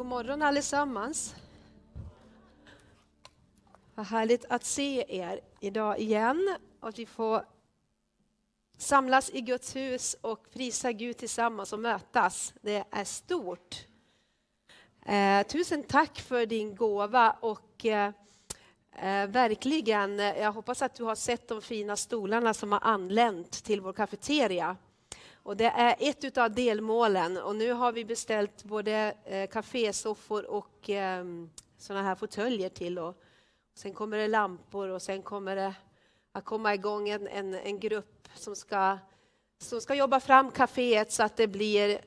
God morgon allesammans. Vad härligt att se er idag igen och att vi får samlas i Guds hus och prisa Gud tillsammans och mötas. Det är stort. Eh, tusen tack för din gåva och eh, eh verkligen, eh, jag hoppas att du har sett de fina stolarna som har anlänt till vår kafeteria. Och det är ett av delmålen och nu har vi beställt både eh, kafésoffor och eh, sådana här fåtöljer till. Och sen kommer det lampor och sen kommer det att komma igång en, en, en grupp som ska, som ska jobba fram kaféet så att det blir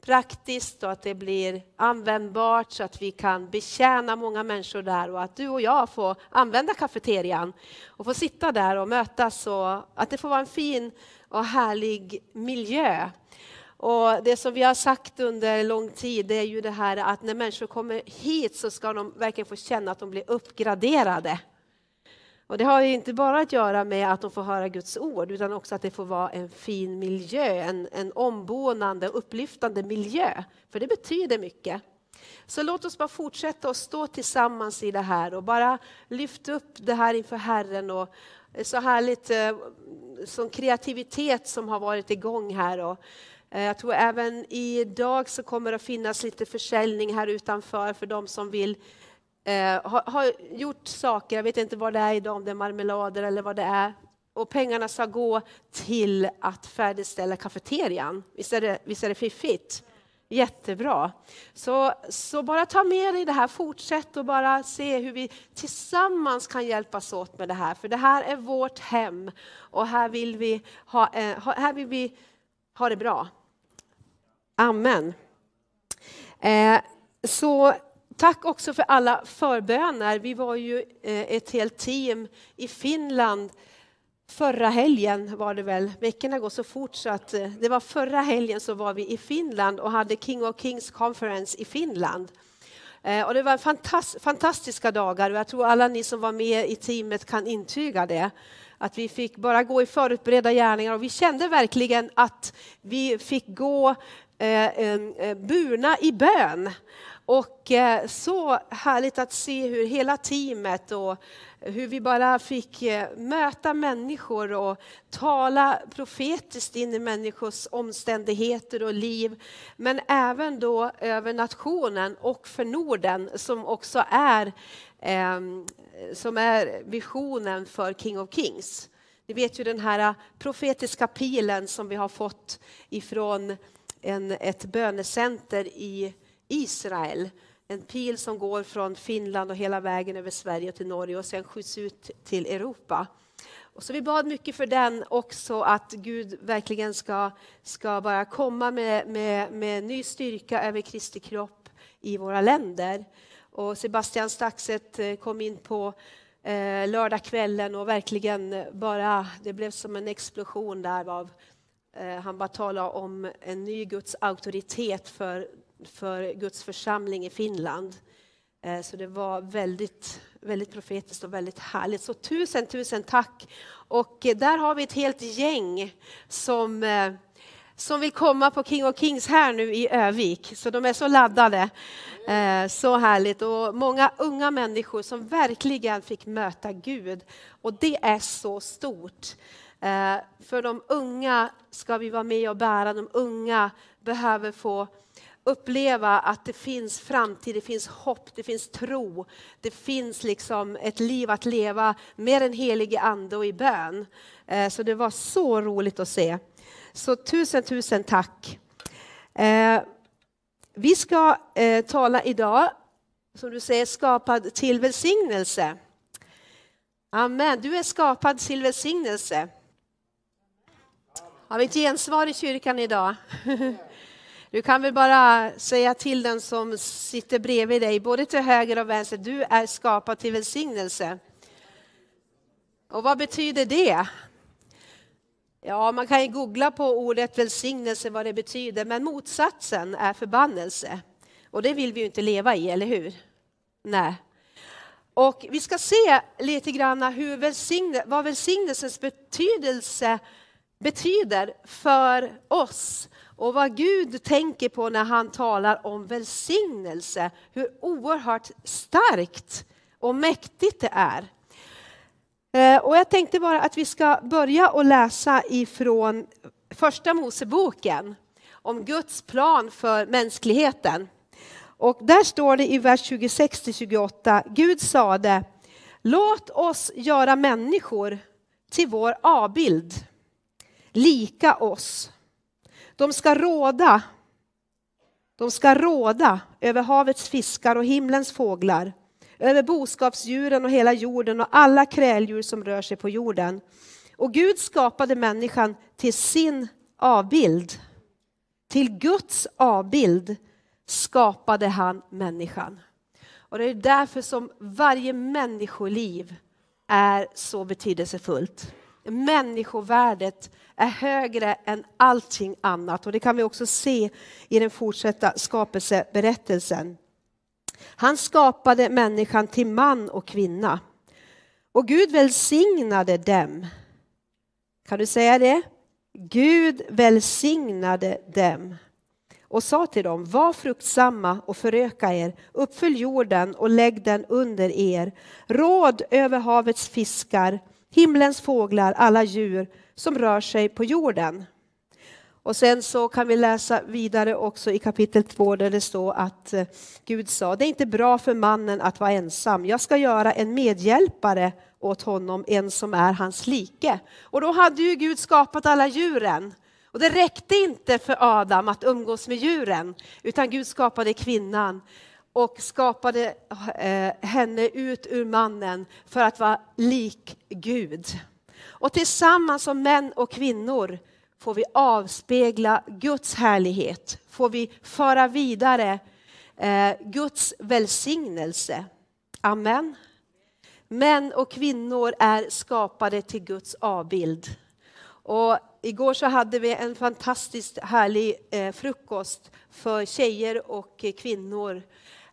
praktiskt och att det blir användbart så att vi kan betjäna många människor där och att du och jag får använda kafeterian och få sitta där och mötas och att det får vara en fin och härlig miljö. Och det som vi har sagt under lång tid det är ju det här att när människor kommer hit så ska de verkligen få känna att de blir uppgraderade. Och det har ju inte bara att göra med att de får höra Guds ord utan också att det får vara en fin miljö, en, en ombonande, upplyftande miljö. För det betyder mycket. Så låt oss bara fortsätta att stå tillsammans i det här och bara lyfta upp det här inför Herren. Och så härligt eh, sån som kreativitet som har varit igång här. Och eh, jag tror även idag så kommer det att finnas lite försäljning här utanför för de som vill eh, ha, ha, gjort saker, jag vet inte vad det är idag, om det är marmelader eller vad det är. Och pengarna ska gå till att färdigställa kafeterian. Visst är det, visst är det fiffigt? Jättebra. Så, så bara ta med dig det här, fortsätt och bara se hur vi tillsammans kan hjälpas åt med det här. För det här är vårt hem och här vill vi ha, eh, här vill vi ha det bra. Amen. Eh, så tack också för alla förböner. Vi var ju eh, ett helt team i Finland Förra helgen var det väl, veckorna går så fort så att eh, det var förra helgen så var vi i Finland och hade King of Kings Conference i Finland. Eh, och det var fantast, fantastiska dagar och jag tror alla ni som var med i teamet kan intyga det. Att vi fick bara gå i förutberedda gärningar och vi kände verkligen att vi fick gå eh, eh, eh burna i bön. Och eh, så härligt att se hur hela teamet och hur vi bara fick eh, möta människor och tala profetiskt in i människors omständigheter och liv. Men även då över nationen och för Norden som också är, ehm, som är visionen för King of Kings. Ni vet ju den här profetiska pilen som vi har fått ifrån en, ett bönecenter i Israel en pil som går från Finland och hela vägen över Sverige till Norge och sen skjuts ut till Europa. Och så vi bad mycket för den också, att Gud verkligen ska, ska bara komma med, med, med ny styrka över Kristi kropp i våra länder. Och Sebastian Staxet eh, kom in på eh, lördagskvällen och verkligen bara, det blev som en explosion där av eh, han bara talade om en ny Guds auktoritet för för Guds församling i Finland. Eh, så det var väldigt, väldigt profetiskt och väldigt härligt. Så tusen, tusen tack. Och eh, där har vi ett helt gäng som, eh, som vill komma på King of Kings här nu i Övik. Så de är så laddade. Så härligt. Och många unga människor som verkligen fick möta Gud. Och det är så stort. För de unga ska vi vara med och bära. De unga behöver få uppleva att det finns framtid, det finns hopp, det finns tro. Det finns liksom ett liv att leva med den helige ande och i bön. Eh, så det var så roligt att se. Så tusen, tusen tack. Eh, vi ska eh, tala idag, som du säger, skapad till välsignelse. Amen, du är skapad till välsignelse. Har vi ett gensvar i kyrkan idag? Du kan väl bara säga till den som sitter bredvid dig, både till höger och vänster, du är skapad till välsignelse. Och vad betyder det? Ja, man kan ju googla på ordet välsignelse, vad det betyder, men motsatsen är förbannelse. Och det vill vi ju inte leva i, eller hur? Nej. Och vi ska se lite grann hur välsigne, vad välsignelsens betydelse betyder för oss och vad Gud tänker på när han talar om välsignelse, hur oerhört starkt och mäktigt det är. Eh, och jag tänkte bara att vi ska börja och läsa ifrån första Moseboken om Guds plan för mänskligheten. Och där står det i vers 26-28, Gud sade, låt oss göra människor till vår avbild, lika oss. De ska råda, de ska råda över havets fiskar och himlens fåglar, över boskapsdjuren och hela jorden och alla kräldjur som rör sig på jorden. Och Gud skapade människan till sin avbild. Till Guds avbild skapade han människan. Och det är därför som varje människoliv är så betydelsefullt. Människovärdet är högre än allting annat och det kan vi också se i den fortsatta skapelseberättelsen. Han skapade människan till man och kvinna. Och Gud välsignade dem. Kan du säga det? Gud välsignade dem och sa till dem, var fruktsamma och föröka er, uppfyll jorden och lägg den under er. Råd över havets fiskar, himlens fåglar, alla djur som rör sig på jorden. Och sen så kan vi läsa vidare också i kapitel 2 där det står att eh, Gud sa, det är inte bra för mannen att vara ensam. Jag ska göra en medhjälpare åt honom, en som är hans like. Och då hade ju Gud skapat alla djuren. Och det räckte inte för Adam att umgås med djuren, utan Gud skapade kvinnan och skapade eh, henne ut ur mannen för att vara lik Gud. Och tillsammans som män och kvinnor får vi avspegla Guds härlighet, får vi föra vidare eh, Guds välsignelse. Amen. Män och kvinnor är skapade till Guds avbild. Och igår så hade vi en fantastiskt härlig eh, frukost för tjejer och kvinnor.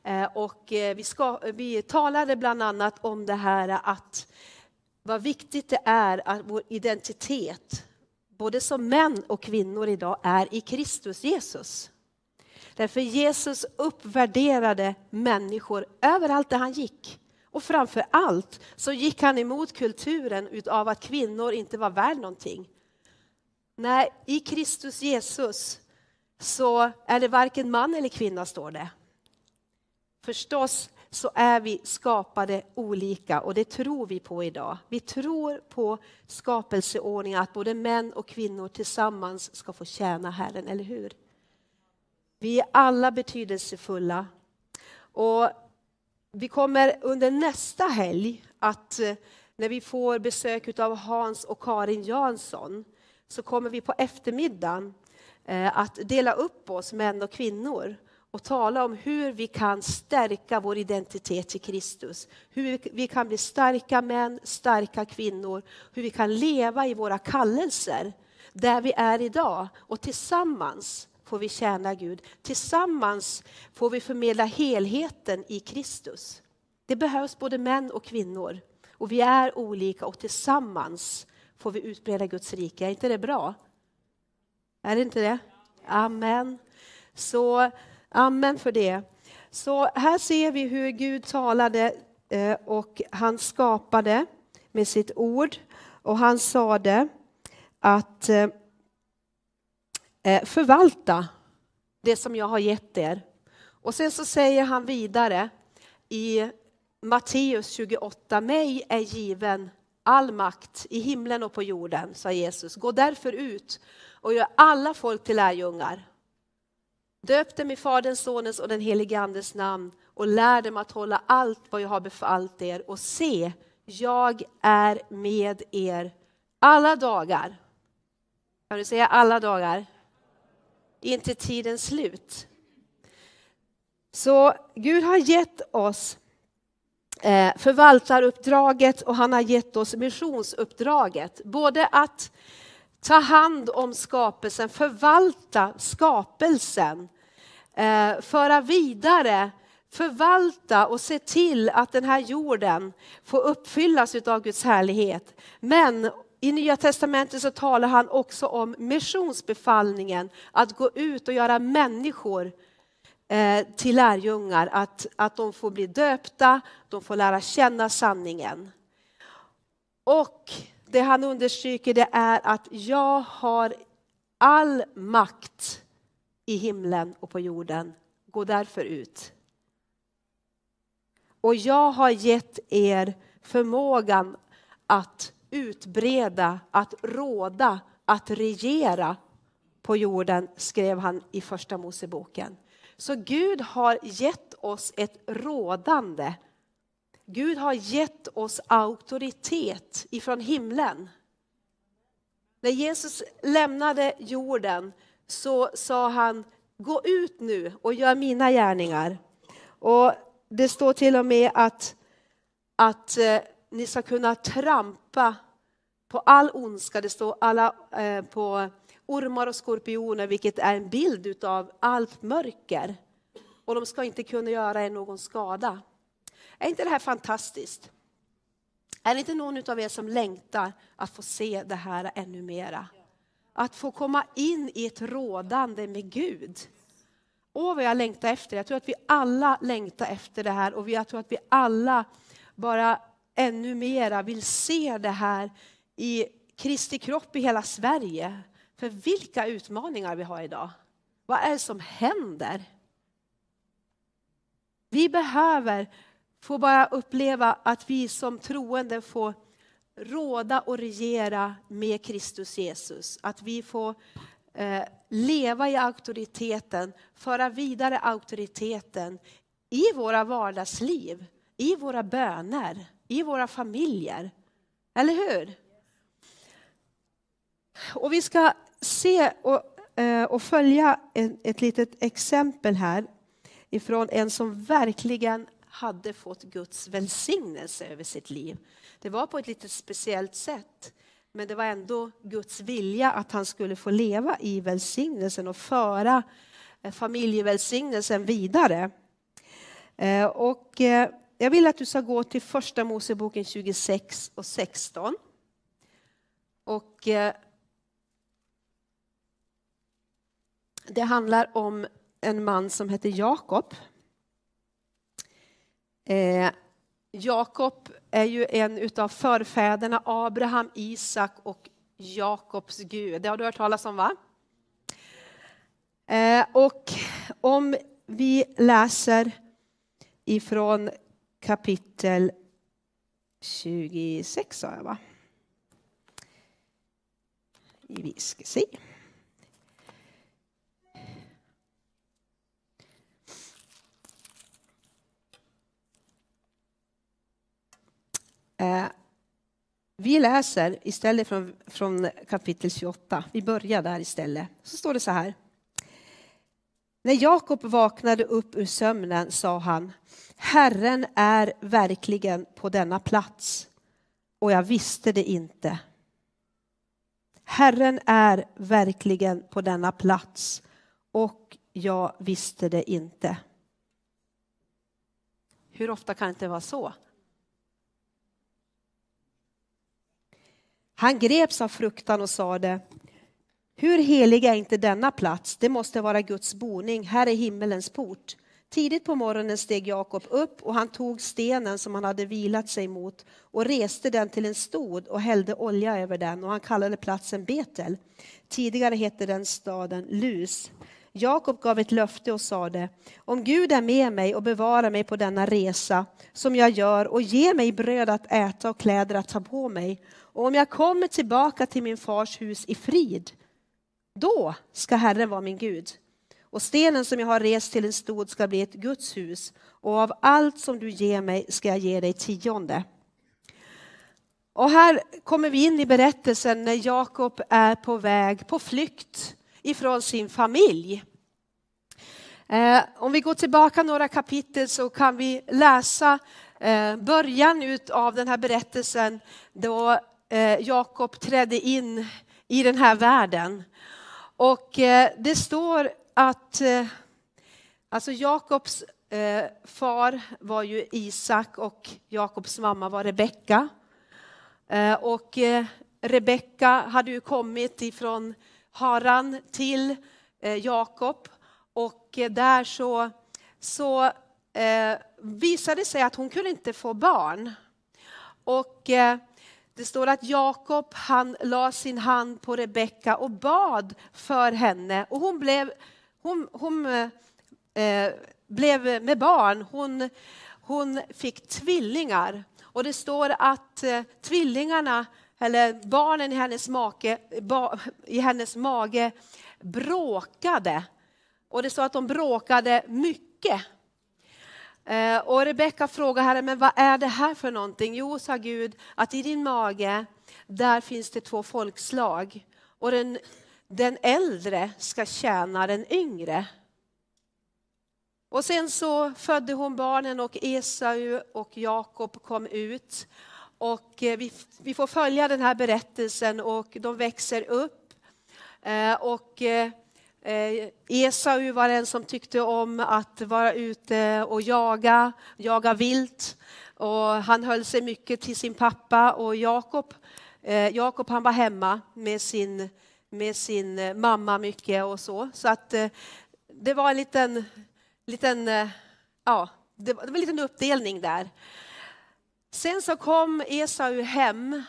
Eh, och eh, vi, ska, vi talade bland annat om det här att vad viktigt det är att vår identitet både som män och kvinnor idag är i Kristus Jesus. Därför Jesus uppvärderade människor överallt där han gick. Och framför allt så gick han emot kulturen av att kvinnor inte var värd någonting. Nej, i Kristus Jesus så är det varken man eller kvinna, står det. Förstås så är vi skapade olika och det tror vi på idag. Vi tror på skapelseordningen, att både män och kvinnor tillsammans ska få tjäna Herren, eller hur? Vi är alla betydelsefulla. Och vi kommer under nästa helg att eh, när vi får besök av Hans och Karin Jansson så kommer vi på eftermiddagen eh, att dela upp oss, män och kvinnor och tala om hur vi kan stärka vår identitet i Kristus. Hur vi kan bli starka män, starka kvinnor, hur vi kan leva i våra kallelser där vi är idag. Och tillsammans får vi tjäna Gud. Tillsammans får vi förmedla helheten i Kristus. Det behövs både män och kvinnor. Och vi är olika och tillsammans får vi utbreda Guds rike. Är inte det bra? Är det inte det? Amen. Så Amen för det. Så här ser vi hur Gud talade eh, och han skapade med sitt ord och han sade att eh, eh, förvalta det som jag har gett er. Och sen så säger han vidare i Matteus 28, mig är given all makt i himlen och på jorden, sa Jesus. Gå därför ut och gör alla folk till lärjungar. Döp dem i Faderns, Sonens och den helige Andes namn och lär dem att hålla allt vad jag har befallt er och se, jag är med er alla dagar. Kan du säga alla dagar? Inte tidens slut. Så Gud har gett oss eh, förvaltaruppdraget och han har gett oss missionsuppdraget. Både att ta hand om skapelsen, förvalta skapelsen eh, föra vidare, förvalta och se till att den här jorden får uppfyllas av Guds härlighet. Men I Nya Testamentet så talar han också om missionsbefallningen, att gå ut och göra människor eh, till lärjungar, att, att de får bli döpta, de får lära känna sanningen. Och det han understryker det är att jag har all makt i himlen och på jorden. Gå därför ut. Och jag har gett er förmågan att utbreda, att råda, att regera på jorden, skrev han i Första Moseboken. Så Gud har gett oss ett rådande. Gud har gett oss auktoritet ifrån himlen. När Jesus lämnade jorden så sa han, gå ut nu och gör mina gärningar. Och det står till och med att, att eh, ni ska kunna trampa på all ondska. Det står alla, eh, på ormar och skorpioner, vilket är en bild av allt mörker. Och de ska inte kunna göra er någon skada. Är inte det här fantastiskt? Är det inte någon av er som längtar att få se det här ännu mera? Att få komma in i ett rådande med Gud. Åh, vad jag längtar efter. Jag tror att vi alla längtar efter det här och jag tror att vi alla bara ännu mera vill se det här i Kristi kropp i hela Sverige. För vilka utmaningar vi har idag. Vad är det som händer? Vi behöver få bara uppleva att vi som troende får råda och regera med Kristus Jesus. Att vi får eh, leva i auktoriteten, föra vidare auktoriteten i våra vardagsliv, i våra böner, i våra familjer. Eller hur? Och vi ska se och, eh, och följa ett litet exempel här ifrån en som verkligen hade fått Guds välsignelse över sitt liv. Det var på ett lite speciellt sätt, men det var ändå Guds vilja att han skulle få leva i välsignelsen och föra eh, familjevälsignelsen vidare. Eh, och eh, jag vill att du ska gå till första Moseboken 26 och 16. Och det handlar om en man som heter Jakob. Eh, Jakob är ju en av förfäderna, Abraham, Isak och Jakobs Gud. Det har du hört talas om va? Eh, och om vi läser ifrån kapitel 26 sa jag va? Vi ska se. Eh, vi läser istället från, från kapitel 28. Vi börjar där istället. Så står det så här. När Jakob vaknade upp ur sömnen sa han Herren är verkligen på denna plats och jag visste det inte. Herren är verkligen på denna plats och jag visste det inte. Hur ofta kan det inte vara så? Han greps av fruktan och sade hur helig är inte denna plats? Det måste vara Guds boning. Här är himmelens port. Tidigt på morgonen steg Jakob upp och han tog stenen som han hade vilat sig mot och reste den till en stod och hällde olja över den och han kallade platsen Betel. Tidigare hette den staden Lus. Jakob gav ett löfte och sade, om Gud är med mig och bevarar mig på denna resa som jag gör och ger mig bröd att äta och kläder att ta på mig och om jag kommer tillbaka till min fars hus i frid, då ska Herren vara min Gud. Och stenen som jag har rest till en stod ska bli ett Guds hus och av allt som du ger mig ska jag ge dig tionde. Och här kommer vi in i berättelsen när Jakob är på väg på flykt ifrån sin familj. Eh, om vi går tillbaka några kapitel så kan vi läsa eh, början av den här berättelsen då eh, Jakob trädde in i den här världen. Och eh, det står att eh, alltså Jakobs eh, far var ju Isak och Jakobs mamma var Rebecka. Och Rebecka hade ju kommit ifrån Haran till eh, Jakob och eh, där så, så eh, visade det sig att hon kunde inte få barn. Och eh, det står att Jakob han la sin hand på Rebecka och bad för henne och hon blev, hon, hon eh, eh blev med barn. Hon, hon fick tvillingar och det står att eh, tvillingarna, eller barnen i hennes, make, ba, i hennes mage bråkade. Och det står att de bråkade mycket. Eh, och Rebecka frågar Herren, men vad är det här för någonting? Jo, sa Gud, att i din mage, där finns det två folkslag. Och den, den äldre ska tjäna den yngre. Och sen så födde hon barnen och Esau och Jakob kom ut. Och eh, vi, vi får följa den här berättelsen och de växer upp. Eh, och Eh, eh Esau var den som tyckte om att vara ute och jaga, jaga vilt. Och han höll sig mycket till sin pappa och Jakob, eh, Jakob han var hemma med sin, med sin eh, mamma mycket och så. Så att eh, det var en liten, liten, ja, det var en liten uppdelning där. Sen så kom Esau hem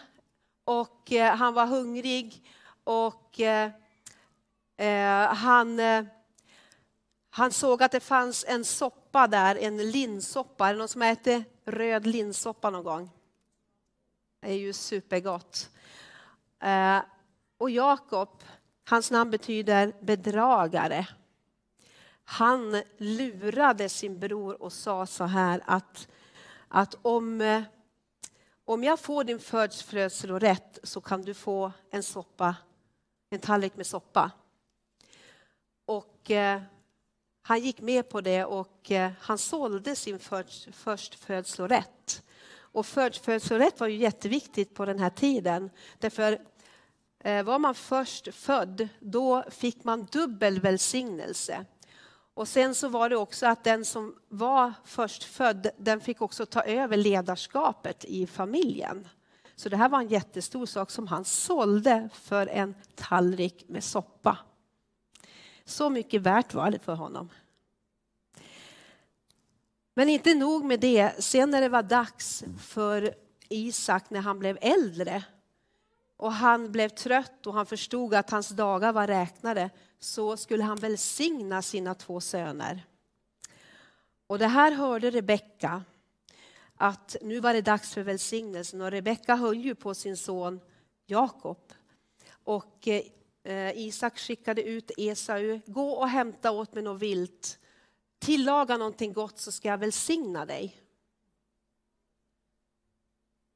och eh, han var hungrig och eh, eh, han, eh, han såg att det fanns en soppa där, en linssoppa. Är det någon som äter röd linssoppa någon gång? Det är ju supergott. Eh, och Jakob, hans namn betyder bedragare. Han lurade sin bror och sa så här att, att om, eh, om jag får din födslorätt så kan du få en soppa, en tallrik med soppa. Och eh, han gick med på det och eh, han sålde sin först, förstfödslorätt. Och förstfödslorätt var ju jätteviktigt på den här tiden. Därför eh, var man först född, då fick man dubbel välsignelse. Och sen så var det också att den som var först född, den fick också ta över ledarskapet i familjen. Så det här var en jättestor sak som han sålde för en tallrik med soppa. Så mycket värt var det för honom. Men inte nog med det, sen när det var dags för Isak när han blev äldre och han blev trött och han förstod att hans dagar var räknade så skulle han välsigna sina två söner. Och det här hörde Rebecka att nu var det dags för välsignelsen och Rebecka höll ju på sin son Jakob. Och eh, Isak skickade ut Esau, gå och hämta åt mig något vilt. Tillaga någonting gott så ska jag välsigna dig.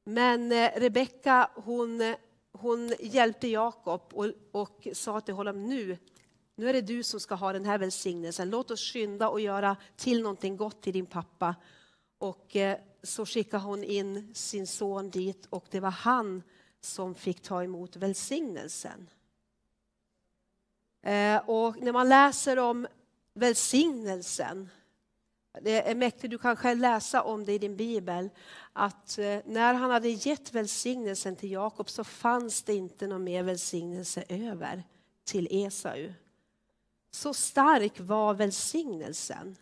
Men eh, Rebecka hon, hon hjälpte Jakob och, och sa till honom nu, nu är det du som ska ha den här välsignelsen. Låt oss skynda och göra till någonting gott till din pappa. Och eh, så skickade hon in sin son dit och det var han som fick ta emot välsignelsen. Eh, och när man läser om välsignelsen, det är mäktigt, du kan själv läsa om det i din bibel, att eh, när han hade gett välsignelsen till Jakob så fanns det inte någon mer välsignelse över till Esau. Så stark var välsignelsen.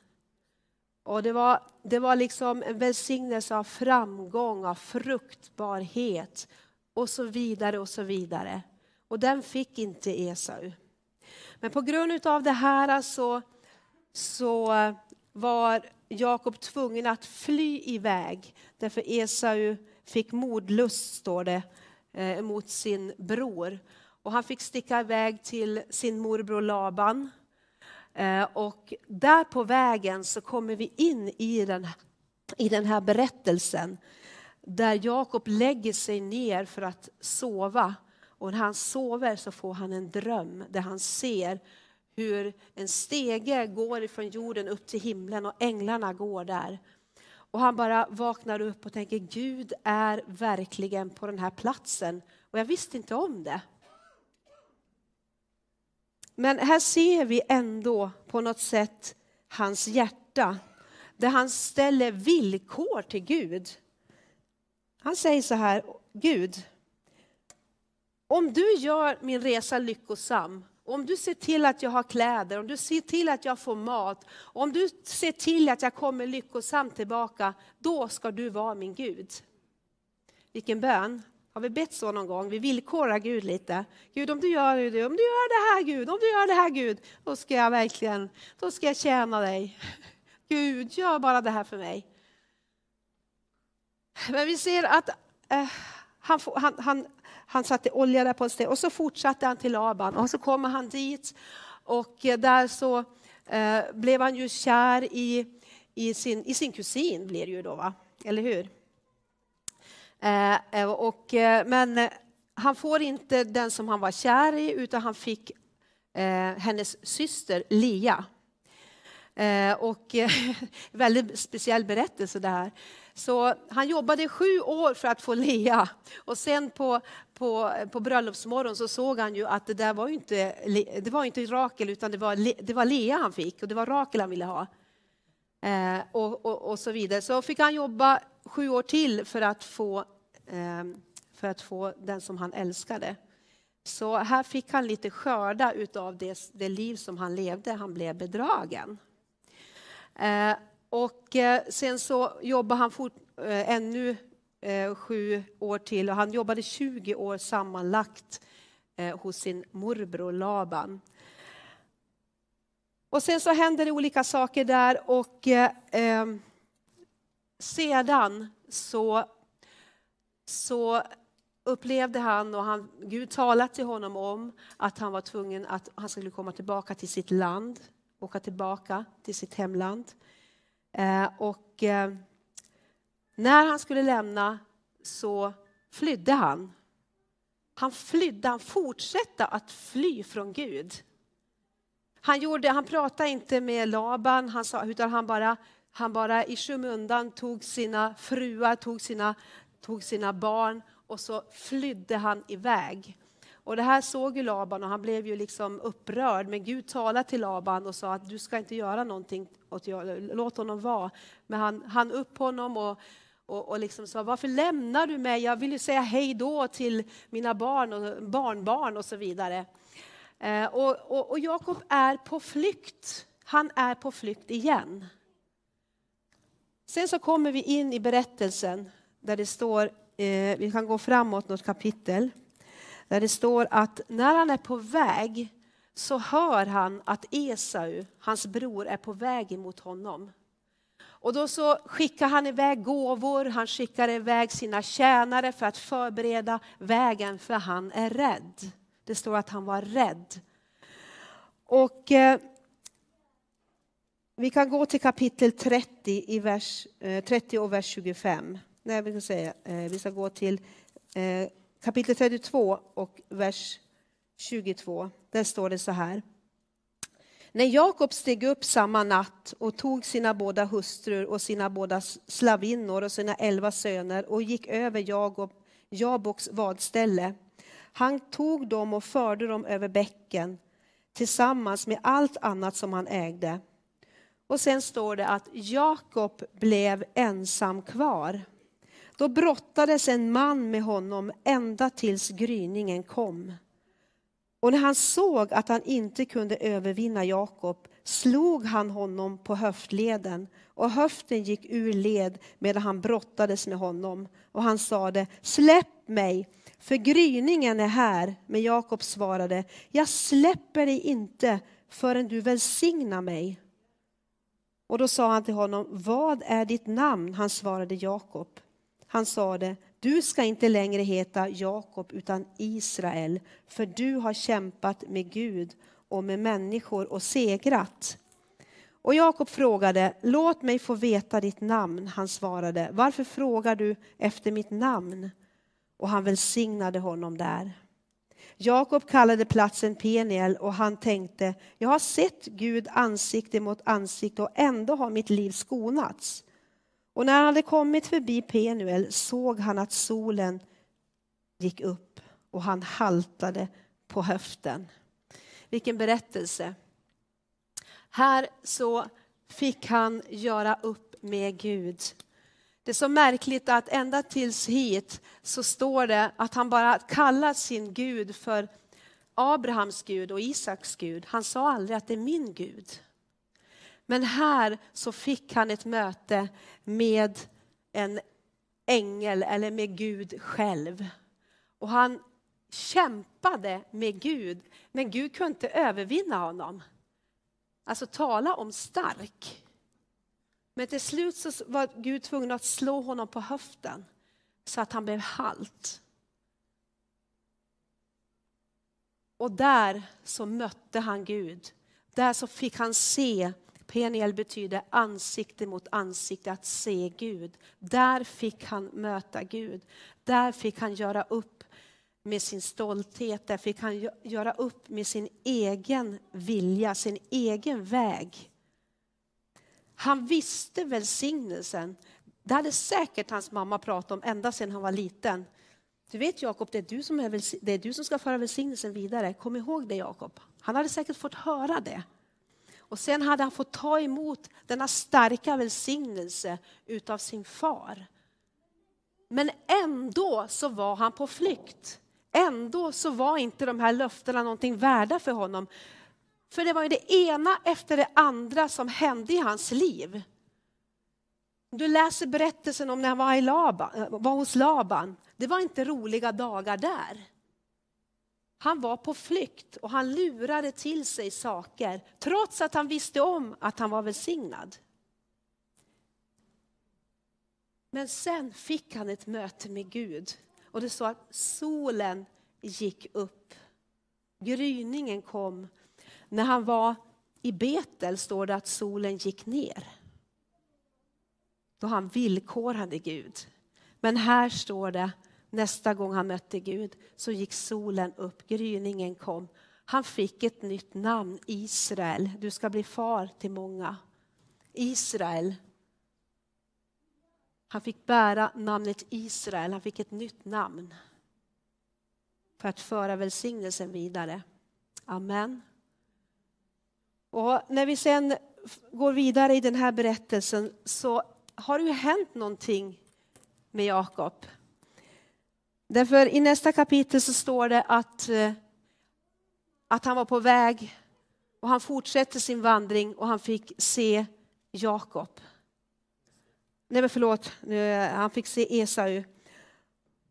Och det var, det var liksom en välsignelse av framgång, av fruktbarhet och så vidare och så vidare. Och den fick inte Esau. Men på grund av det här så, så var Jakob tvungen att fly iväg. Därför Esau fick modlust, står det, eh, mot sin bror. Och han fick sticka iväg till sin morbror Laban. Eh, och där på vägen så kommer vi in i den, i den här berättelsen där Jakob lägger sig ner för att sova. Och när han sover så får han en dröm där han ser hur en stege går ifrån jorden upp till himlen och änglarna går där. Och han bara vaknar upp och tänker Gud är verkligen på den här platsen och jag visste inte om det. Men här ser vi ändå på något sätt hans hjärta där han ställer villkor till Gud. Han säger så här, Gud, om du gör min resa lyckosam, om du ser till att jag har kläder, om du ser till att jag får mat, om du ser till att jag kommer lyckosamt tillbaka, då ska du vara min Gud. Vilken bön! Har vi bett så någon gång? Vi villkorar Gud lite. Gud, om du gör det, om du gör det här Gud, om du gör det här Gud, då ska jag verkligen, då ska jag tjäna dig. Gud, gör bara det här för mig. Men vi ser att eh, han, han, han, han satte olja där på ett ställe och så fortsatte han till Laban och så kommer han dit och eh, där så eh, blev han ju kär i, i, sin, i sin kusin, blir det ju då, va? eller hur? Eh, eh och, eh, men han får inte den som han var kär i utan han fick eh, hennes syster Lia. Eh, och eh, väldigt speciell berättelse det här. Så han jobbade sju år för att få Lea och sen på, på, på bröllopsmorgon så såg han ju att det där var inte, det var inte Rakel utan det var, det var Lea han fick och det var Rakel han ville ha. Eh, och, och, och, så vidare. Så fick han jobba sju år till för att få, eh, för att få den som han älskade. Så här fick han lite skörda utav det, det liv som han levde. Han blev bedragen. Eh, och eh, sen så jobbade han fort, eh, ännu sju år till och han jobbade 20 år sammanlagt hos sin morbror Laban. Och sen så händer det olika saker där och eh, ehm, sedan så, så upplevde han och han, Gud talade till honom om att han var tvungen att han skulle komma tillbaka till sitt land, åka tillbaka till sitt hemland. Eh, och eh, när han skulle lämna så flydde han. Han flydde, han fortsatte att fly från Gud. Han, gjorde, han pratade inte med Laban, han sa, utan han bara, han bara i skymundan tog sina fruar, tog sina, tog sina barn och så flydde han iväg. Och det här såg ju Laban och han blev ju liksom upprörd. Men Gud talade till Laban och sa att du ska inte göra någonting, åt, låt honom vara. Men han, han upp honom och, och, och liksom sa, varför lämnar du mig? Jag vill ju säga hej då till mina barn och barnbarn och så vidare. Eh, och, och, och Jakob är på flykt. Han är på flykt igen. Sen så kommer vi in i berättelsen där det står, eh, vi kan gå framåt något kapitel. Där det står att när han är på väg så hör han att Esau, hans bror, är på väg emot honom. Och då så skickar han iväg gåvor, han skickar iväg sina tjänare för att förbereda vägen, för han är rädd. Det står att han var rädd. Och eh, vi kan gå till kapitel 30, i vers, eh, 30 och vers 25. Nej, vi, ska säga, eh, vi ska gå till eh, kapitel 32 och vers 22. Där står det så här. När Jakob steg upp samma natt och tog sina båda hustrur och sina båda slavinnor och sina elva söner och gick över Jakob, Jaboks vadställe. Han tog dem och förde dem över bäcken tillsammans med allt annat som han ägde. Och sen står det att Jakob blev ensam kvar. Då brottades en man med honom ända tills gryningen kom. Och när han såg att han inte kunde övervinna Jakob slog han honom på höftleden och höften gick ur led medan han brottades med honom. Och han sade, släpp mig, för gryningen är här. Men Jakob svarade, jag släpper dig inte förrän du välsignar mig. Och då sa han till honom, vad är ditt namn? Han svarade Jakob. Han sade, du ska inte längre heta Jakob utan Israel, för du har kämpat med Gud och med människor och segrat. Och Jakob frågade, låt mig få veta ditt namn. Han svarade, varför frågar du efter mitt namn? Och han välsignade honom där. Jakob kallade platsen Peniel och han tänkte, jag har sett Gud ansikte mot ansikte och ändå har mitt liv skonats. Och när han hade kommit förbi Penuel såg han att solen gick upp och han haltade på höften. Vilken berättelse. Här så fick han göra upp med Gud. Det är så märkligt att ända tills hit så står det att han bara kallar sin Gud för Abrahams Gud och Isaks Gud. Han sa aldrig att det är min Gud. Men här så fick han ett möte med en ängel eller med Gud själv. Och han kämpade med Gud, men Gud kunde inte övervinna honom. Alltså tala om stark. Men till slut så var Gud tvungen att slå honom på höften så att han blev halt. Och där så mötte han Gud. Där så fick han se, Peniel betyder ansikte mot ansikte, att se Gud. Där fick han möta Gud. Där fick han göra upp med sin stolthet, där fick han göra upp med sin egen vilja, sin egen väg. Han visste välsignelsen. Det hade säkert hans mamma pratat om ända sedan han var liten. Du vet Jakob, det, är du som är det är du som ska föra välsignelsen vidare. Kom ihåg det Jakob. Han hade säkert fått höra det. Och sen hade han fått ta emot denna starka välsignelse utav sin far. Men ändå så var han på flykt. Ändå så var inte de här löftena någonting värda för honom. För det var ju det ena efter det andra som hände i hans liv. Du läser berättelsen om när han var, i Laban, eh, var hos Laban. Det var inte roliga dagar där. Han var på flykt och han lurade till sig saker trots att han visste om att han var välsignad. Men sen fick han ett möte med Gud och det står att solen gick upp. Gryningen kom. När han var i Betel står det att solen gick ner. Då han villkorade Gud. Men här står det nästa gång han mötte Gud så gick solen upp, gryningen kom. Han fick ett nytt namn, Israel. Du ska bli far till många. Israel. Han fick bära namnet Israel, han fick ett nytt namn för att föra välsignelsen vidare. Amen. Och när vi sen går vidare i den här berättelsen så har det ju hänt någonting med Jakob. Därför i nästa kapitel så står det att, eh, att han var på väg och han fortsätter sin vandring och han fick se Jakob. Nej men förlåt, han fick se Esau.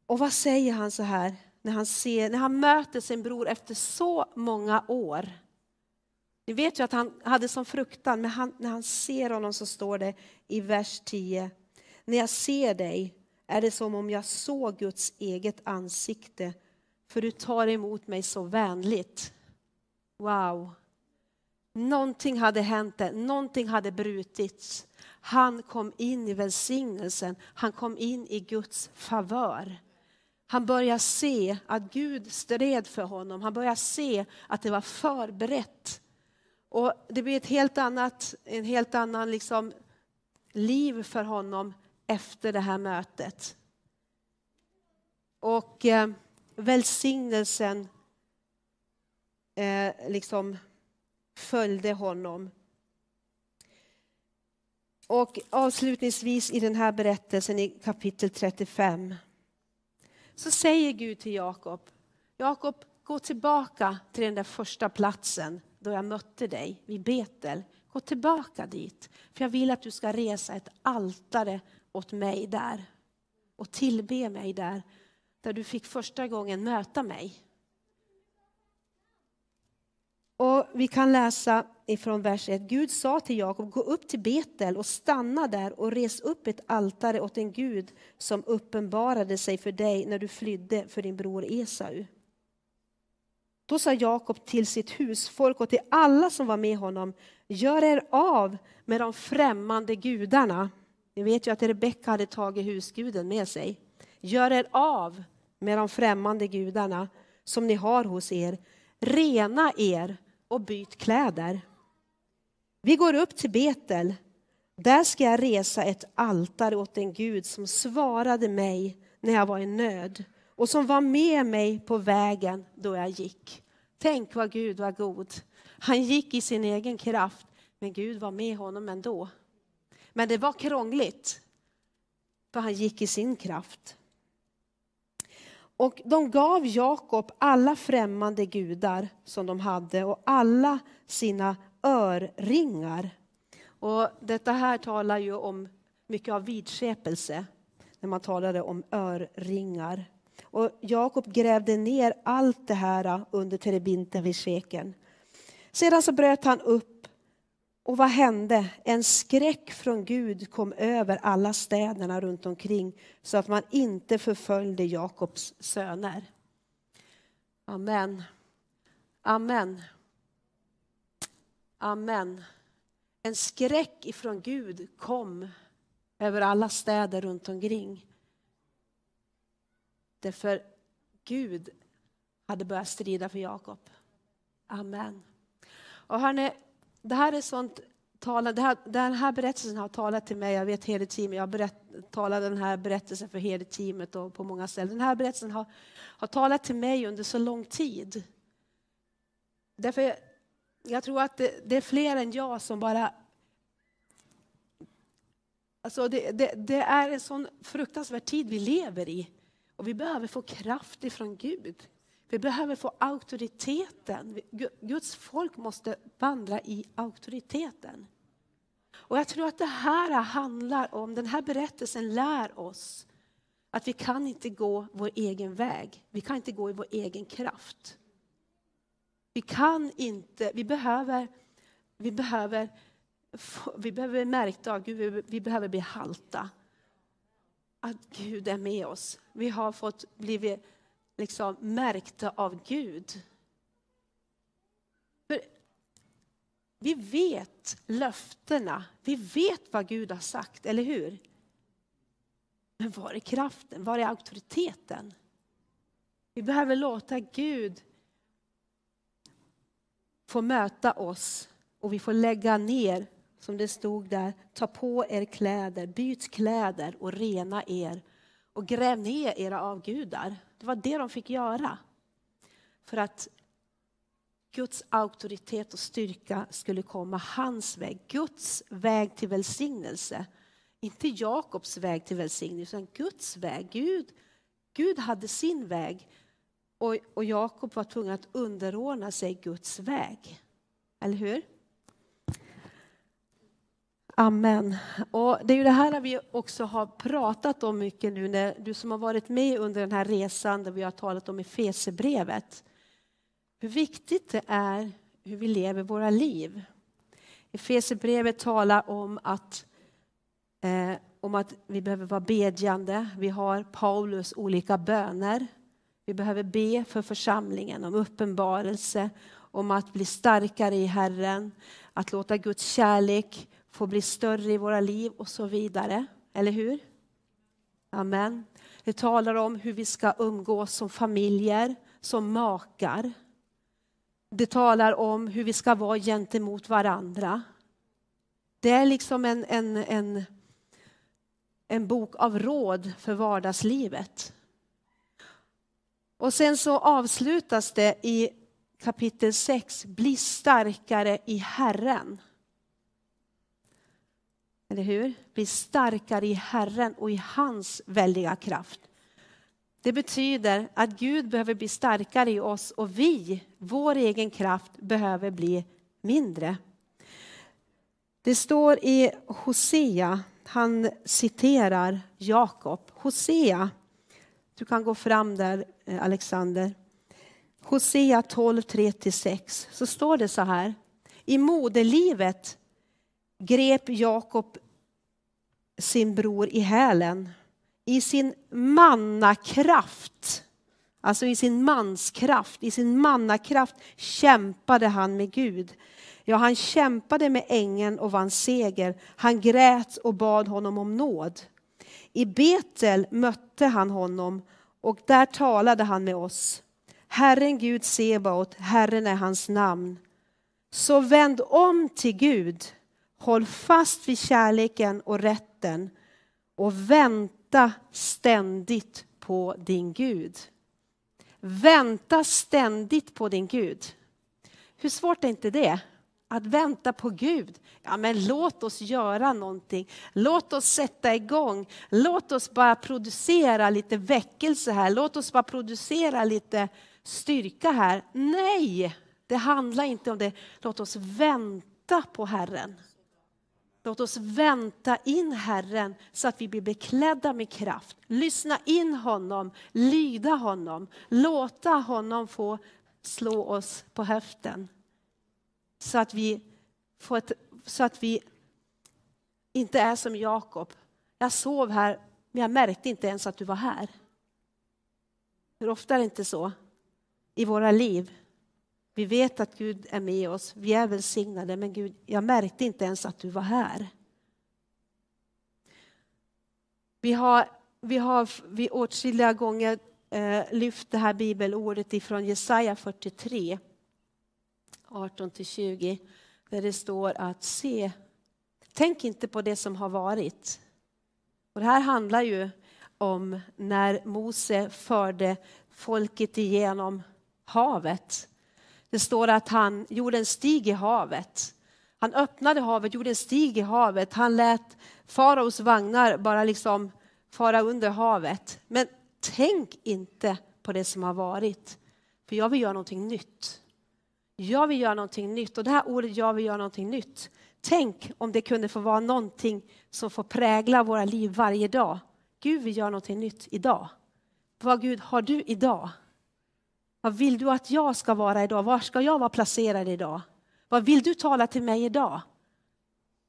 Och vad säger han så här när han, ser, när han möter sin bror efter så många år? Ni vet ju att han hade som fruktan, men han, när han ser honom så står det i vers 10. När jag ser dig är det som om jag såg Guds eget ansikte, för du tar emot mig så vänligt. Wow! Någonting hade hänt, där, någonting hade brutits. Han kom in i välsignelsen, han kom in i Guds favör. Han börjar se att Gud stred för honom, han börjar se att det var förberett. Och det blir ett helt annat, en helt annan liksom liv för honom efter det här mötet. Och eh, välsignelsen eh, liksom följde honom. Och avslutningsvis i den här berättelsen i kapitel 35 så säger Gud till Jakob, Jakob gå tillbaka till den där första platsen då jag mötte dig vid Betel. Gå tillbaka dit, för jag vill att du ska resa ett altare åt mig där och tillbe mig där, där du fick första gången möta mig. Och Vi kan läsa ifrån vers 1. Gud sa till Jakob, gå upp till Betel och stanna där och res upp ett altare åt en Gud som uppenbarade sig för dig när du flydde för din bror Esau. Då sa Jakob till sitt husfolk och till alla som var med honom, gör er av med de främmande gudarna. Ni vet ju att Rebecka hade tagit husguden med sig. Gör er av med de främmande gudarna som ni har hos er. Rena er och byt kläder. Vi går upp till Betel. Där ska jag resa ett altare åt en Gud som svarade mig när jag var i nöd och som var med mig på vägen då jag gick. Tänk vad Gud var god. Han gick i sin egen kraft, men Gud var med honom ändå. Men det var krångligt. för han gick i sin kraft. Och de gav Jakob alla främmande gudar som de hade och alla sina örringar. Och detta här talar ju om mycket av vidskepelse när man talade om örringar. Och Jakob grävde ner allt det här under terebinten vid Sheken. Sedan så bröt han upp och vad hände? En skräck från Gud kom över alla städerna runt omkring så att man inte förföljde Jakobs söner. Amen. Amen. Amen. En skräck ifrån Gud kom över alla städer runt omkring. Därför Gud hade börjat strida för Jakob. Amen. Och hörni, det här är sånt tala, det här, den här berättelsen har talat till mig, jag vet hela teamet, jag berätt, talade den här berättelsen för hela teamet och på många ställen. Den här berättelsen har, har talat till mig under så lång tid. Därför jag tror att det, det är fler än jag som bara Alltså det, det, det, är en sån fruktansvärd tid vi lever i. Och vi behöver få kraft ifrån Gud. Vi behöver få auktoriteten. Guds folk måste vandra i auktoriteten. Och jag tror att det här handlar om, den här berättelsen lär oss att vi kan inte gå vår egen väg. Vi kan inte gå i vår egen kraft. Vi kan inte, vi behöver, vi behöver, vi behöver märkta av Gud, vi behöver bli halta. Att Gud är med oss. Vi har fått blivit liksom märkta av Gud. För vi vet löftena, vi vet vad Gud har sagt, eller hur? Men var är kraften? Var är auktoriteten? Vi behöver låta Gud få möta oss och vi får lägga ner, som det stod där, ta på er kläder, byt kläder och rena er och gräv ner era avgudar. Det var det de fick göra. För att Guds auktoritet och styrka skulle komma hans väg. Guds väg till välsignelse. Inte Jakobs väg till välsignelse, utan Guds väg. Gud, Gud hade sin väg och, och Jakob var tvungen att underordna sig Guds väg. Eller hur? Amen. Och det är ju det här vi också har pratat om mycket nu, när du som har varit med under den här resan där vi har talat om Efesierbrevet. Hur viktigt det är hur vi lever våra liv. Efesierbrevet talar om att, eh, om att vi behöver vara bedjande. Vi har Paulus olika böner. Vi behöver be för församlingen om uppenbarelse, om att bli starkare i Herren, att låta Guds kärlek får bli större i våra liv och så vidare. Eller hur? Amen. Det talar om hur vi ska umgås som familjer, som makar. Det talar om hur vi ska vara gentemot varandra. Det är liksom en, en, en, en bok av råd för vardagslivet. Och sen så avslutas det i kapitel 6, bli starkare i Herren. Eller hur? Bli starkare i Herren och i hans väldiga kraft. Det betyder att Gud behöver bli starkare i oss och vi, vår egen kraft, behöver bli mindre. Det står i Hosea, han citerar Jakob. Hosea, du kan gå fram där eh, Alexander. Hosea 12, 3-6 så står det så här. I moderlivet grep Jakob sin bror i hälen. I sin mannakraft, alltså i sin manskraft, i sin mannakraft kämpade han med Gud. Ja, han kämpade med ängeln och vann seger. Han grät och bad honom om nåd. I Betel mötte han honom och där talade han med oss. Herren Gud Sebaot, Herren är hans namn. Så vänd om till Gud Håll fast vid kärleken och rätten och vänta ständigt på din Gud. Vänta ständigt på din Gud. Hur svårt är inte det? att vänta på Gud. Ja, men låt oss göra någonting. Låt oss sätta igång. Låt oss bara producera lite väckelse här. Låt oss bara producera lite styrka här. Nej, det handlar inte om det. Låt oss vänta på Herren. Låt oss vänta in Herren så att vi blir beklädda med kraft. Lyssna in honom, lyda honom, låta honom få slå oss på höften. Så att vi, får ett, så att vi inte är som Jakob. Jag sov här, men jag märkte inte ens att du var här. Hur ofta är det inte så i våra liv? Vi vet att Gud är med oss, vi är välsignade, men Gud, jag märkte inte ens att du var här. Vi har, vi har vid åtskilliga gånger eh, lyft det här bibelordet ifrån Jesaja 43, 18-20, där det står att se, tänk inte på det som har varit. Och det här handlar ju om när Mose förde folket igenom havet. Det står att han gjorde en stig i havet. Han öppnade havet, gjorde en stig i havet. Han lät faraos vagnar bara liksom fara under havet. Men tänk inte på det som har varit, för jag vill göra någonting nytt. Jag vill göra någonting nytt och det här ordet jag vill göra någonting nytt. Tänk om det kunde få vara någonting som får prägla våra liv varje dag. Gud vill göra någonting nytt idag. Vad Gud har du idag? Vad vill du att jag ska vara idag? Var ska jag vara placerad idag? Vad vill du tala till mig idag?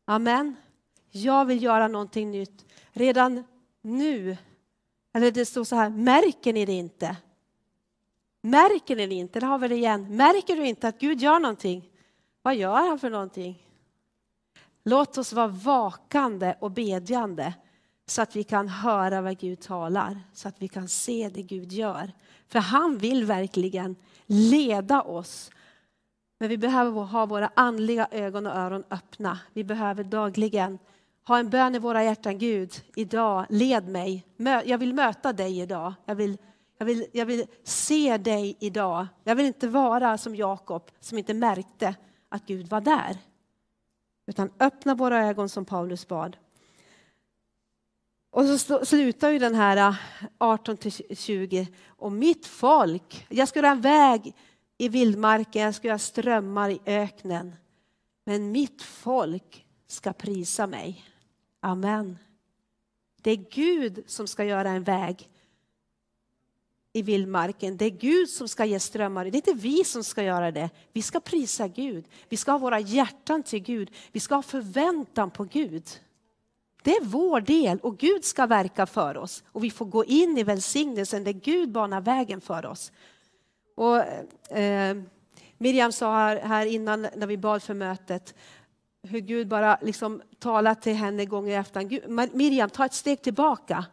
Amen. Jag vill göra någonting nytt. Redan nu, eller det står så här, märker ni det inte? Märker ni det inte? Det har vi det igen. Märker du inte att Gud gör någonting? Vad gör han för någonting? Låt oss vara vakande och bedjande så att vi kan höra vad Gud talar, så att vi kan se det Gud gör. För han vill verkligen leda oss. Men vi behöver ha våra andliga ögon och öron öppna. Vi behöver dagligen ha en bön i våra hjärtan. Gud, idag, led mig. Jag vill möta dig idag. Jag vill, jag vill, jag vill se dig idag. Jag vill inte vara som Jakob som inte märkte att Gud var där. Utan öppna våra ögon som Paulus bad. Och så slutar ju den här äh, 18-20. och mitt folk, jag ska göra en väg i vildmarken, jag ska göra strömmar i öknen. Men mitt folk ska prisa mig. Amen. Det är Gud som ska göra en väg i vildmarken. Det är Gud som ska ge strömmar. Det är inte vi som ska göra det. Vi ska prisa Gud. Vi ska ha våra hjärtan till Gud. Vi ska ha förväntan på Gud. Det är vår del och Gud ska verka för oss och vi får gå in i välsignelsen där Gud banar vägen för oss. Och, eh, Miriam sa här, här innan när vi bad för mötet hur Gud bara liksom talar till henne gånger efter Miriam, ta ett steg tillbaka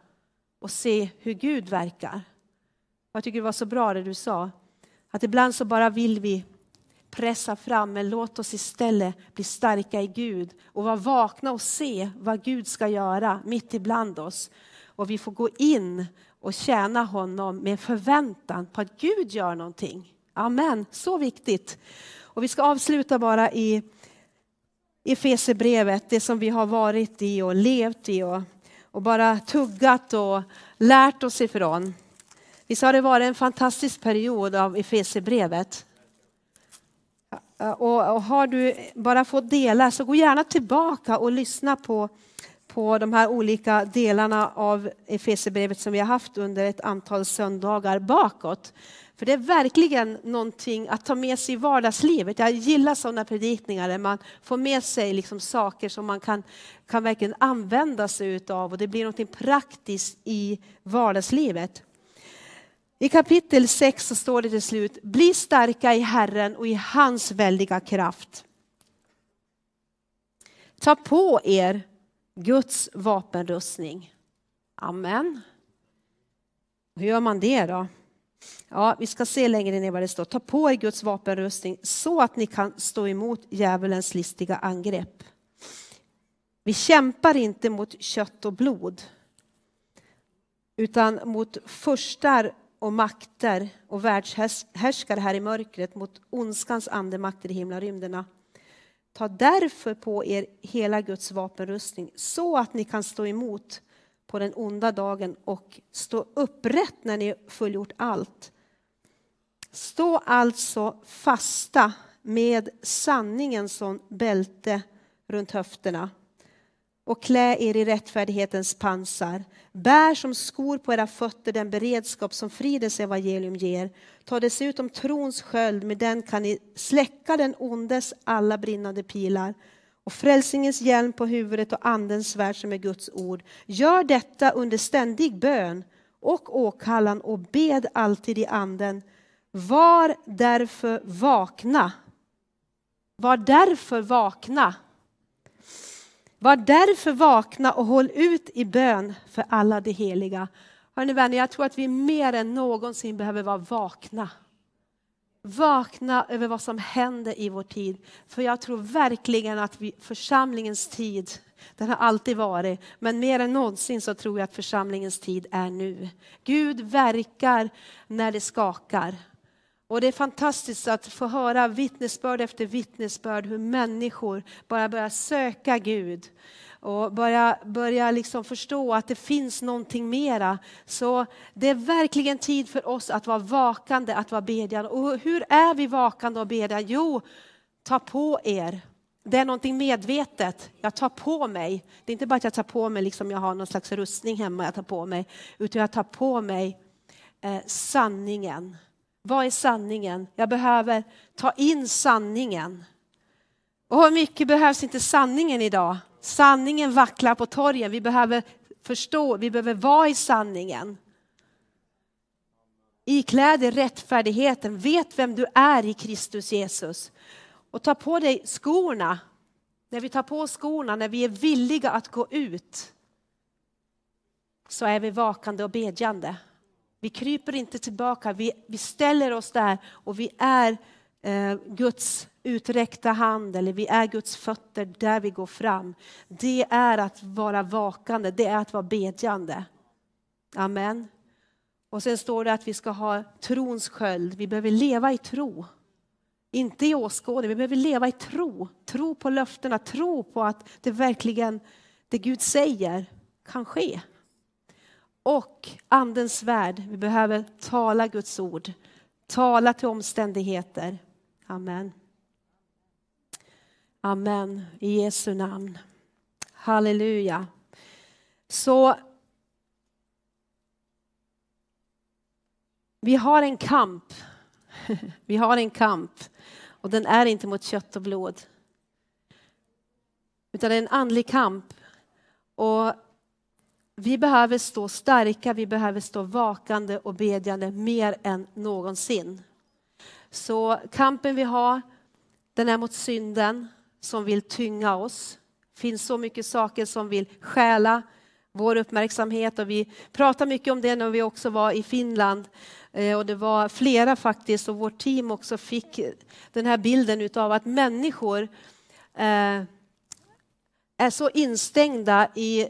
och se hur Gud verkar. Jag tycker det var så bra det du sa, att ibland så bara vill vi pressa fram, men låt oss istället bli starka i Gud och vara vakna och se vad Gud ska göra mitt ibland oss. Och vi får gå in och tjäna honom med förväntan på att Gud gör någonting. Amen, så viktigt. Och vi ska avsluta bara i Efesierbrevet, det som vi har varit i och levt i och, och bara tuggat och lärt oss ifrån. Visst har det varit en fantastisk period av Efesierbrevet. Eh, och, och har du bara fått dela så gå gärna tillbaka och lyssna på, på de här olika delarna av Efesierbrevet som vi har haft under ett antal söndagar bakåt. För det är verkligen någonting att ta med sig i vardagslivet. Jag gillar sådana predikningar där man får med sig liksom saker som man kan, kan verkligen använda sig av och det blir någonting praktiskt i vardagslivet. I kapitel 6 så står det till slut, bli starka i Herren och i hans väldiga kraft. Ta på er Guds vapenrustning. Amen. Hur gör man det då? Ja, vi ska se längre ner vad det står. Ta på er Guds vapenrustning så att ni kan stå emot djävulens listiga angrepp. Vi kämpar inte mot kött och blod utan mot förstar och makter och världshärskare här i mörkret mot ondskans andemakter i himlarymderna. Ta därför på er hela Guds vapenrustning så att ni kan stå emot på den onda dagen och stå upprätt när ni fullgjort allt. Stå alltså fasta med sanningen som bälte runt höfterna och klä er i rättfärdighetens pansar. Bär som skor på era fötter den beredskap som fridens evangelium ger. Ta dessutom trons sköld, med den kan ni släcka den ondes alla brinnande pilar och frälsningens hjälm på huvudet och andens svärd som är Guds ord. Gör detta under ständig bön och åkallan och bed alltid i anden. Var därför vakna. Var därför vakna. Var därför vakna och håll ut i bön för alla de heliga. Hörrni vänner, jag tror att vi mer än någonsin behöver vara vakna. Vakna över vad som händer i vår tid. För jag tror verkligen att vi, församlingens tid, den har alltid varit, men mer än någonsin så tror jag att församlingens tid är nu. Gud verkar när det skakar. Och det är fantastiskt att få höra vittnesbörd efter vittnesbörd hur människor bara börjar söka Gud och börja, börja liksom förstå att det finns någonting mera. Så det är verkligen tid för oss att vara vakande, att vara bedjande. Och hur är vi vakande och bedjande? Jo, ta på er. Det är någonting medvetet. Jag tar på mig. Det är inte bara att jag tar på mig, liksom jag har någon slags rustning hemma jag tar på mig, utan jag tar på mig eh, sanningen. Vad är sanningen? Jag behöver ta in sanningen. Och hur mycket behövs inte sanningen idag? Sanningen vacklar på torgen. Vi behöver förstå, vi behöver vara i sanningen. Ikläd dig rättfärdigheten, vet vem du är i Kristus Jesus. Och ta på dig skorna. När vi tar på skorna, när vi är villiga att gå ut, så är vi vakande och bedjande. Vi kryper inte tillbaka, vi, vi ställer oss där och vi är eh, Guds uträckta hand eller vi är Guds fötter där vi går fram. Det är att vara vakande, det är att vara bedjande. Amen. Och sen står det att vi ska ha trons sköld, vi behöver leva i tro. Inte i åskådning, vi behöver leva i tro. Tro på löftena, tro på att det verkligen, det Gud säger, kan ske och Andens värld. Vi behöver tala Guds ord, tala till omständigheter. Amen. Amen, i Jesu namn. Halleluja. Så vi har en kamp. Vi har en kamp och den är inte mot kött och blod. Utan det är en andlig kamp. Och vi behöver stå starka, vi behöver stå vakande och bedjande mer än någonsin. Så kampen vi har, den är mot synden som vill tynga oss. Det finns så mycket saker som vill stjäla vår uppmärksamhet och vi pratade mycket om det när vi också var i Finland. Eh, och det var flera faktiskt och vårt team också fick den här bilden av att människor eh, är så instängda i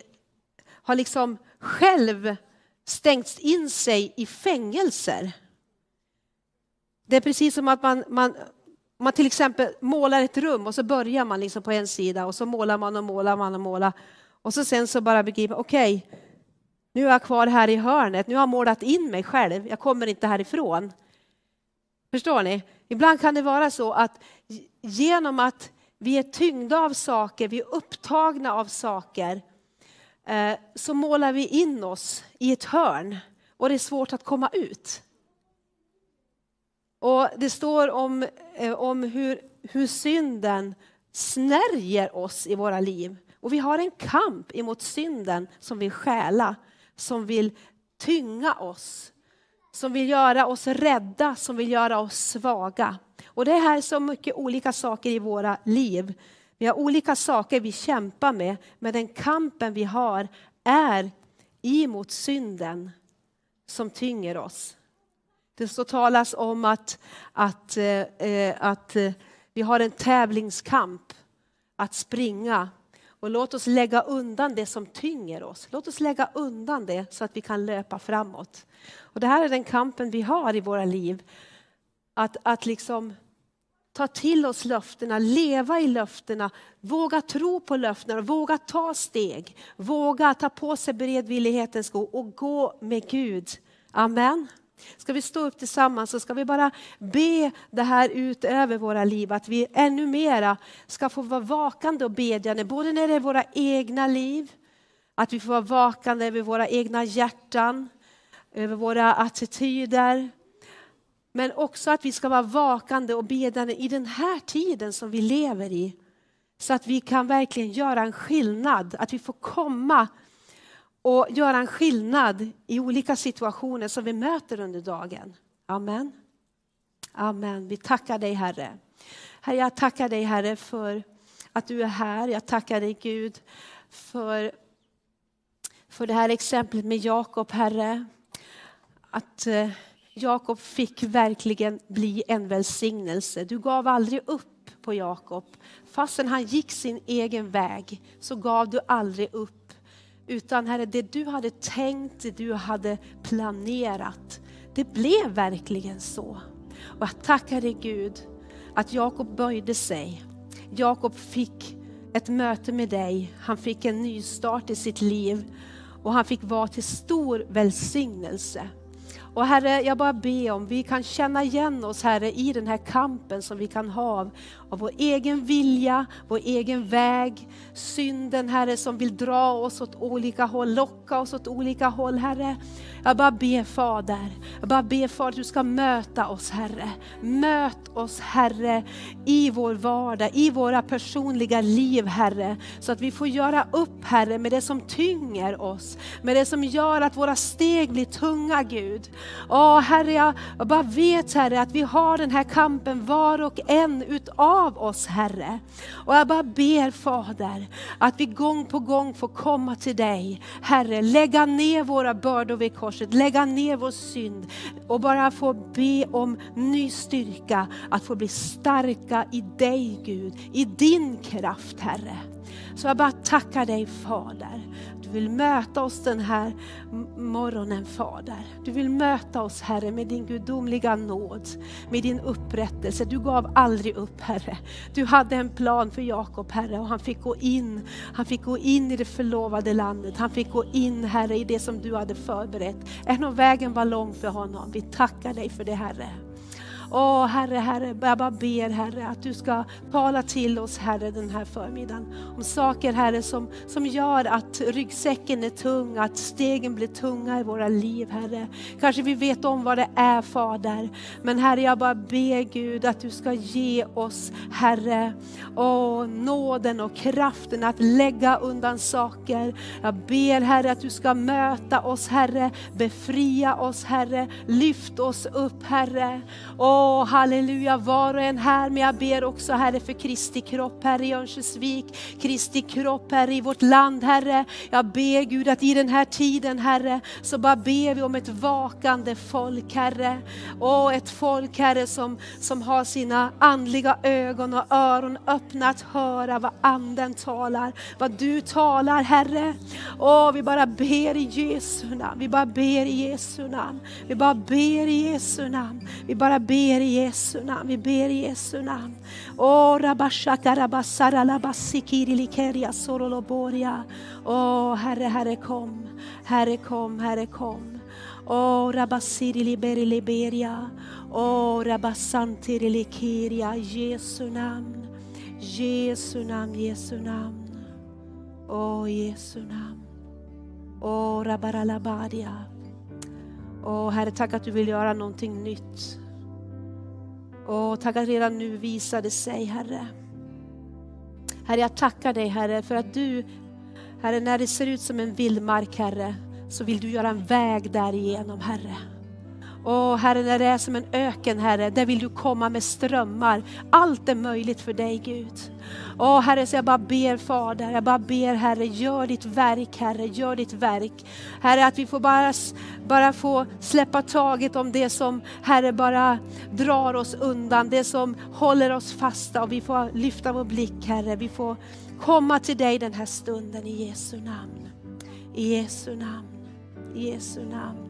har liksom själv stängts in sig i fängelser. Det är precis som att man, man, man till exempel målar ett rum och så börjar man liksom på en sida och så målar man och målar man och målar och så sen så bara begriper okej, okay, nu är jag kvar här i hörnet, nu har jag målat in mig själv, jag kommer inte härifrån. Förstår ni? Ibland kan det vara så att genom att vi är tyngda av saker, vi är upptagna av saker, Eh, så målar vi in oss i ett hörn och det är svårt att komma ut. Och det står om, eh, om hur, hur synden snärjer oss i våra liv. Och vi har en kamp emot synden som vill stjäla, som vill tynga oss, som vill göra oss rädda, som vill göra oss svaga. Och det är här så mycket olika saker i våra liv vi har olika saker vi kämpar med, men den kampen vi har är emot synden som tynger oss. Det står talas om att, att, eh, eh att eh, vi har en tävlingskamp att springa. Och låt oss lägga undan det som tynger oss. Låt oss lägga undan det så att vi kan löpa framåt. Och det här är den kampen vi har i våra liv. Att, att liksom ta till oss löftena, leva i löftena, våga tro på löftena, våga ta steg, våga ta på sig beredvillighetens sko och gå med Gud. Amen. Ska vi stå upp tillsammans så ska vi bara be det här ut över våra liv, att vi ännu mera ska få vara vakande och bedjande, både när det är våra egna liv, att vi får vara vakande över våra egna hjärtan, över våra attityder, men också att vi ska vara vakande och bedjande i den här tiden som vi lever i. Så att vi kan verkligen göra en skillnad, att vi får komma och göra en skillnad i olika situationer som vi möter under dagen. Amen. Amen. Vi tackar dig Herre. Herre, jag tackar dig Herre för att du är här. Jag tackar dig Gud för, för det här exemplet med Jakob Herre. Att eh, Jakob fick verkligen bli en välsignelse. Du gav aldrig upp på Jakob. Fastän han gick sin egen väg så gav du aldrig upp. Utan Herre, det du hade tänkt, det du hade planerat, det blev verkligen så. Och jag tackar dig Gud att Jakob böjde sig. Jakob fick ett möte med dig. Han fick en ny start i sitt liv och han fick vara till stor välsignelse. Och Herre, jag bara ber om vi kan känna igen oss Herre i den här kampen som vi kan ha av vår egen vilja, vår egen väg, synden Herre som vill dra oss åt olika håll, locka oss åt olika håll Herre. Jag bara ber Fader, jag bara ber Fader att du ska möta oss Herre. Möt oss Herre i vår vardag, i våra personliga liv Herre. Så att vi får göra upp Herre med det som tynger oss, med det som gör att våra steg blir tunga Gud. Åh Herre, jag bara vet Herre att vi har den här kampen var och en utav oss Herre. Och jag bara ber Fader att vi gång på gång får komma till dig Herre, lägga ner våra bördor vid korset, lägga ner vår synd och bara få be om ny styrka, att få bli starka i dig Gud, i din kraft Herre. Så jag bara tackar dig Fader. Du vill möta oss den här morgonen Fader. Du vill möta oss Herre med din gudomliga nåd, med din upprättelse. Du gav aldrig upp Herre. Du hade en plan för Jakob Herre och han fick gå in. Han fick gå in i det förlovade landet. Han fick gå in Herre i det som du hade förberett. Även om vägen var lång för honom. Vi tackar dig för det Herre. Åh Herre, Herre, jag bara ber Herre att du ska tala till oss Herre den här förmiddagen. Om saker Herre som, som gör att ryggsäcken är tung, att stegen blir tunga i våra liv Herre. Kanske vi vet om vad det är Fader. Men Herre jag bara ber Gud att du ska ge oss Herre, åh, nåden och kraften att lägga undan saker. Jag ber Herre att du ska möta oss Herre, befria oss Herre, lyft oss upp Herre. Åh, Åh, halleluja, var och en här, men jag ber också Herre för Kristi kropp här i Örnsköldsvik, Kristi kropp här i vårt land Herre. Jag ber Gud att i den här tiden Herre, så bara ber vi om ett vakande folk Herre. Åh, ett folk Herre som, som har sina andliga ögon och öron öppna att höra vad anden talar, vad du talar Herre. Åh, vi bara ber i Jesu namn, vi bara ber i Jesu namn, vi bara ber i Jesu namn, vi bara ber ber i Jesu namn, vi ber i Jesu namn. Åh, rabashaka Herre, Herre kom, Herre kom, Herre kom. Åh, rabasiri liberi liberia. Åh, rabasantiri likiria, Jesu namn. Jesu namn, Jesu namn. Åh, Jesu namn. Åh, rabaralabaria. Åh, Herre, tack att du vill göra någonting nytt. Och tack att redan nu visade sig, Herre. Herre, jag tackar dig, Herre, för att du, Herre, när det ser ut som en vildmark, Herre, så vill du göra en väg därigenom, Herre. Åh Herre, när det är som en öken Herre, där vill du komma med strömmar. Allt är möjligt för dig Gud. Åh Herre, så jag bara ber Fader, jag bara ber Herre, gör ditt verk Herre, gör ditt verk. Herre, att vi får bara, bara få släppa taget om det som Herre bara drar oss undan, det som håller oss fasta och vi får lyfta vår blick Herre. Vi får komma till dig den här stunden i Jesu namn. I Jesu namn, i Jesu namn.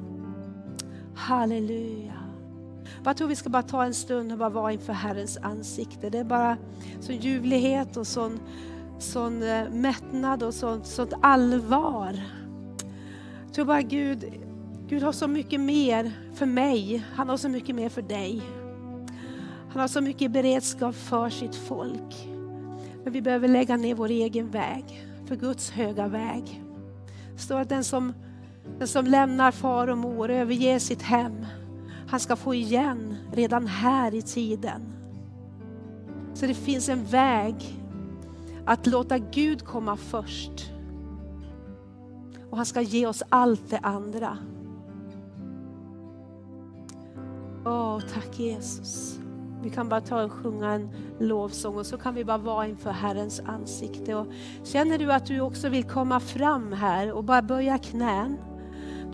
Halleluja. Jag tror vi ska bara ta en stund och bara vara inför Herrens ansikte. Det är bara sån ljuvlighet och sån, sån eh, mättnad och sånt, sånt allvar. Jag tror bara Gud, Gud har så mycket mer för mig. Han har så mycket mer för dig. Han har så mycket beredskap för sitt folk. Men vi behöver lägga ner vår egen väg för Guds höga väg. Det står att den som, den som lämnar far och mor, överger sitt hem, han ska få igen redan här i tiden. Så det finns en väg att låta Gud komma först. Och han ska ge oss allt det andra. Åh, tack Jesus. Vi kan bara ta och sjunga en lovsång och så kan vi bara vara inför Herrens ansikte. Och känner du att du också vill komma fram här och bara böja knän.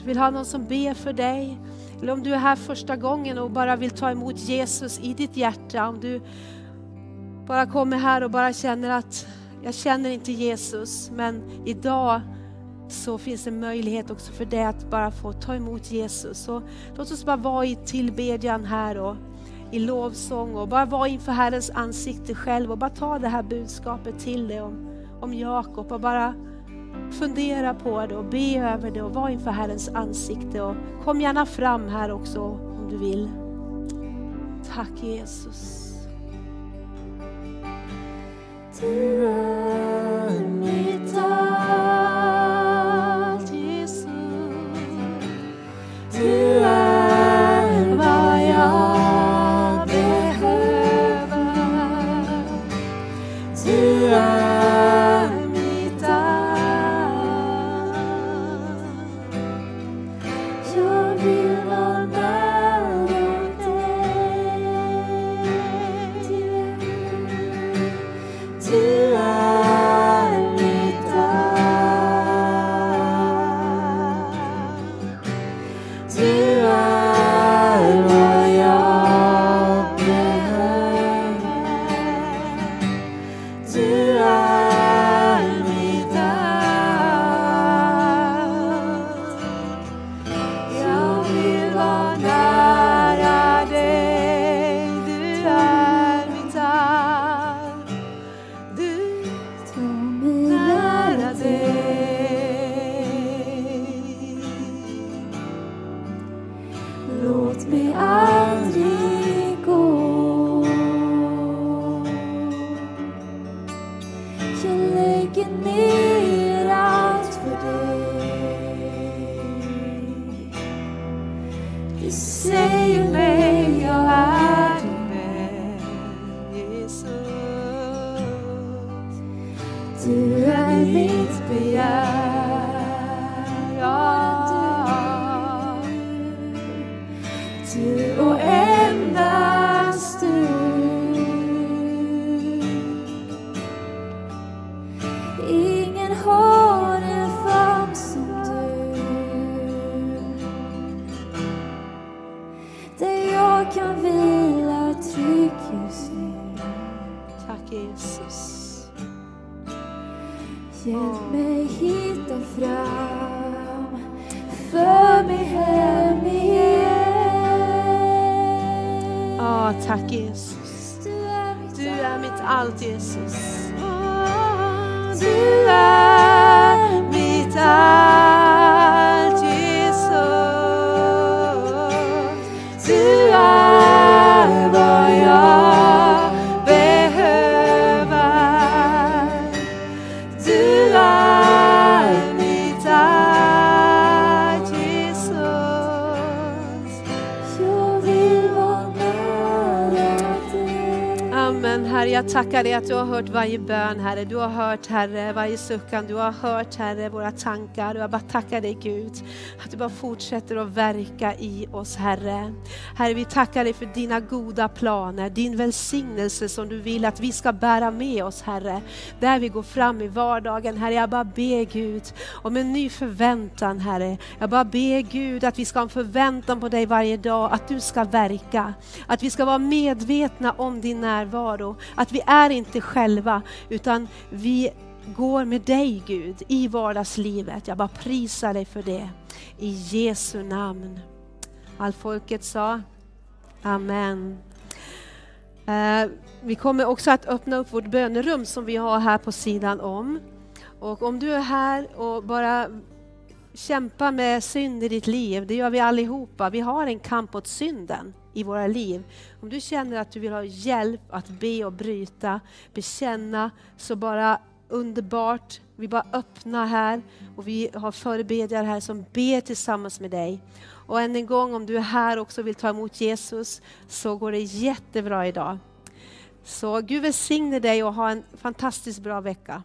Du vill ha någon som ber för dig. Eller om du är här första gången och bara vill ta emot Jesus i ditt hjärta. Om du bara kommer här och bara känner att jag känner inte Jesus men idag så finns det möjlighet också för dig att bara få ta emot Jesus. Så låt oss bara vara i tillbedjan här och i lovsång och bara vara inför Herrens ansikte själv och bara ta det här budskapet till dig om, om Jakob och bara fundera på det och be över det och var inför Herrens ansikte. Och kom gärna fram här också om du vill. Tack Jesus. Du är mitt all. Jag tackar dig att du har hört varje bön Herre. Du har hört Herre varje suckan. Du har hört Herre våra tankar. Och jag bara tackar dig Gud att du bara fortsätter att verka i oss Herre. Herre vi tackar dig för dina goda planer, din välsignelse som du vill att vi ska bära med oss Herre. Där vi går fram i vardagen Herre. Jag bara ber Gud om en ny förväntan Herre. Jag bara ber Gud att vi ska ha en förväntan på dig varje dag, att du ska verka. Att vi ska vara medvetna om din närvaro. Att vi är inte själva utan vi går med dig Gud i vardagslivet. Jag bara prisar dig för det. I Jesu namn. Allt folket sa Amen. Eh, vi kommer också att öppna upp vårt bönerum som vi har här på sidan om. Och om du är här och bara kämpar med synd i ditt liv, det gör vi allihopa. Vi har en kamp mot synden i våra liv. Om du känner att du vill ha hjälp att be och bryta, bekänna, så bara underbart. Vi bara öppnar här och vi har förebedjare här som ber tillsammans med dig. Och än en gång, om du är här och också vill ta emot Jesus, så går det jättebra idag. Så Gud välsigne dig och ha en fantastiskt bra vecka.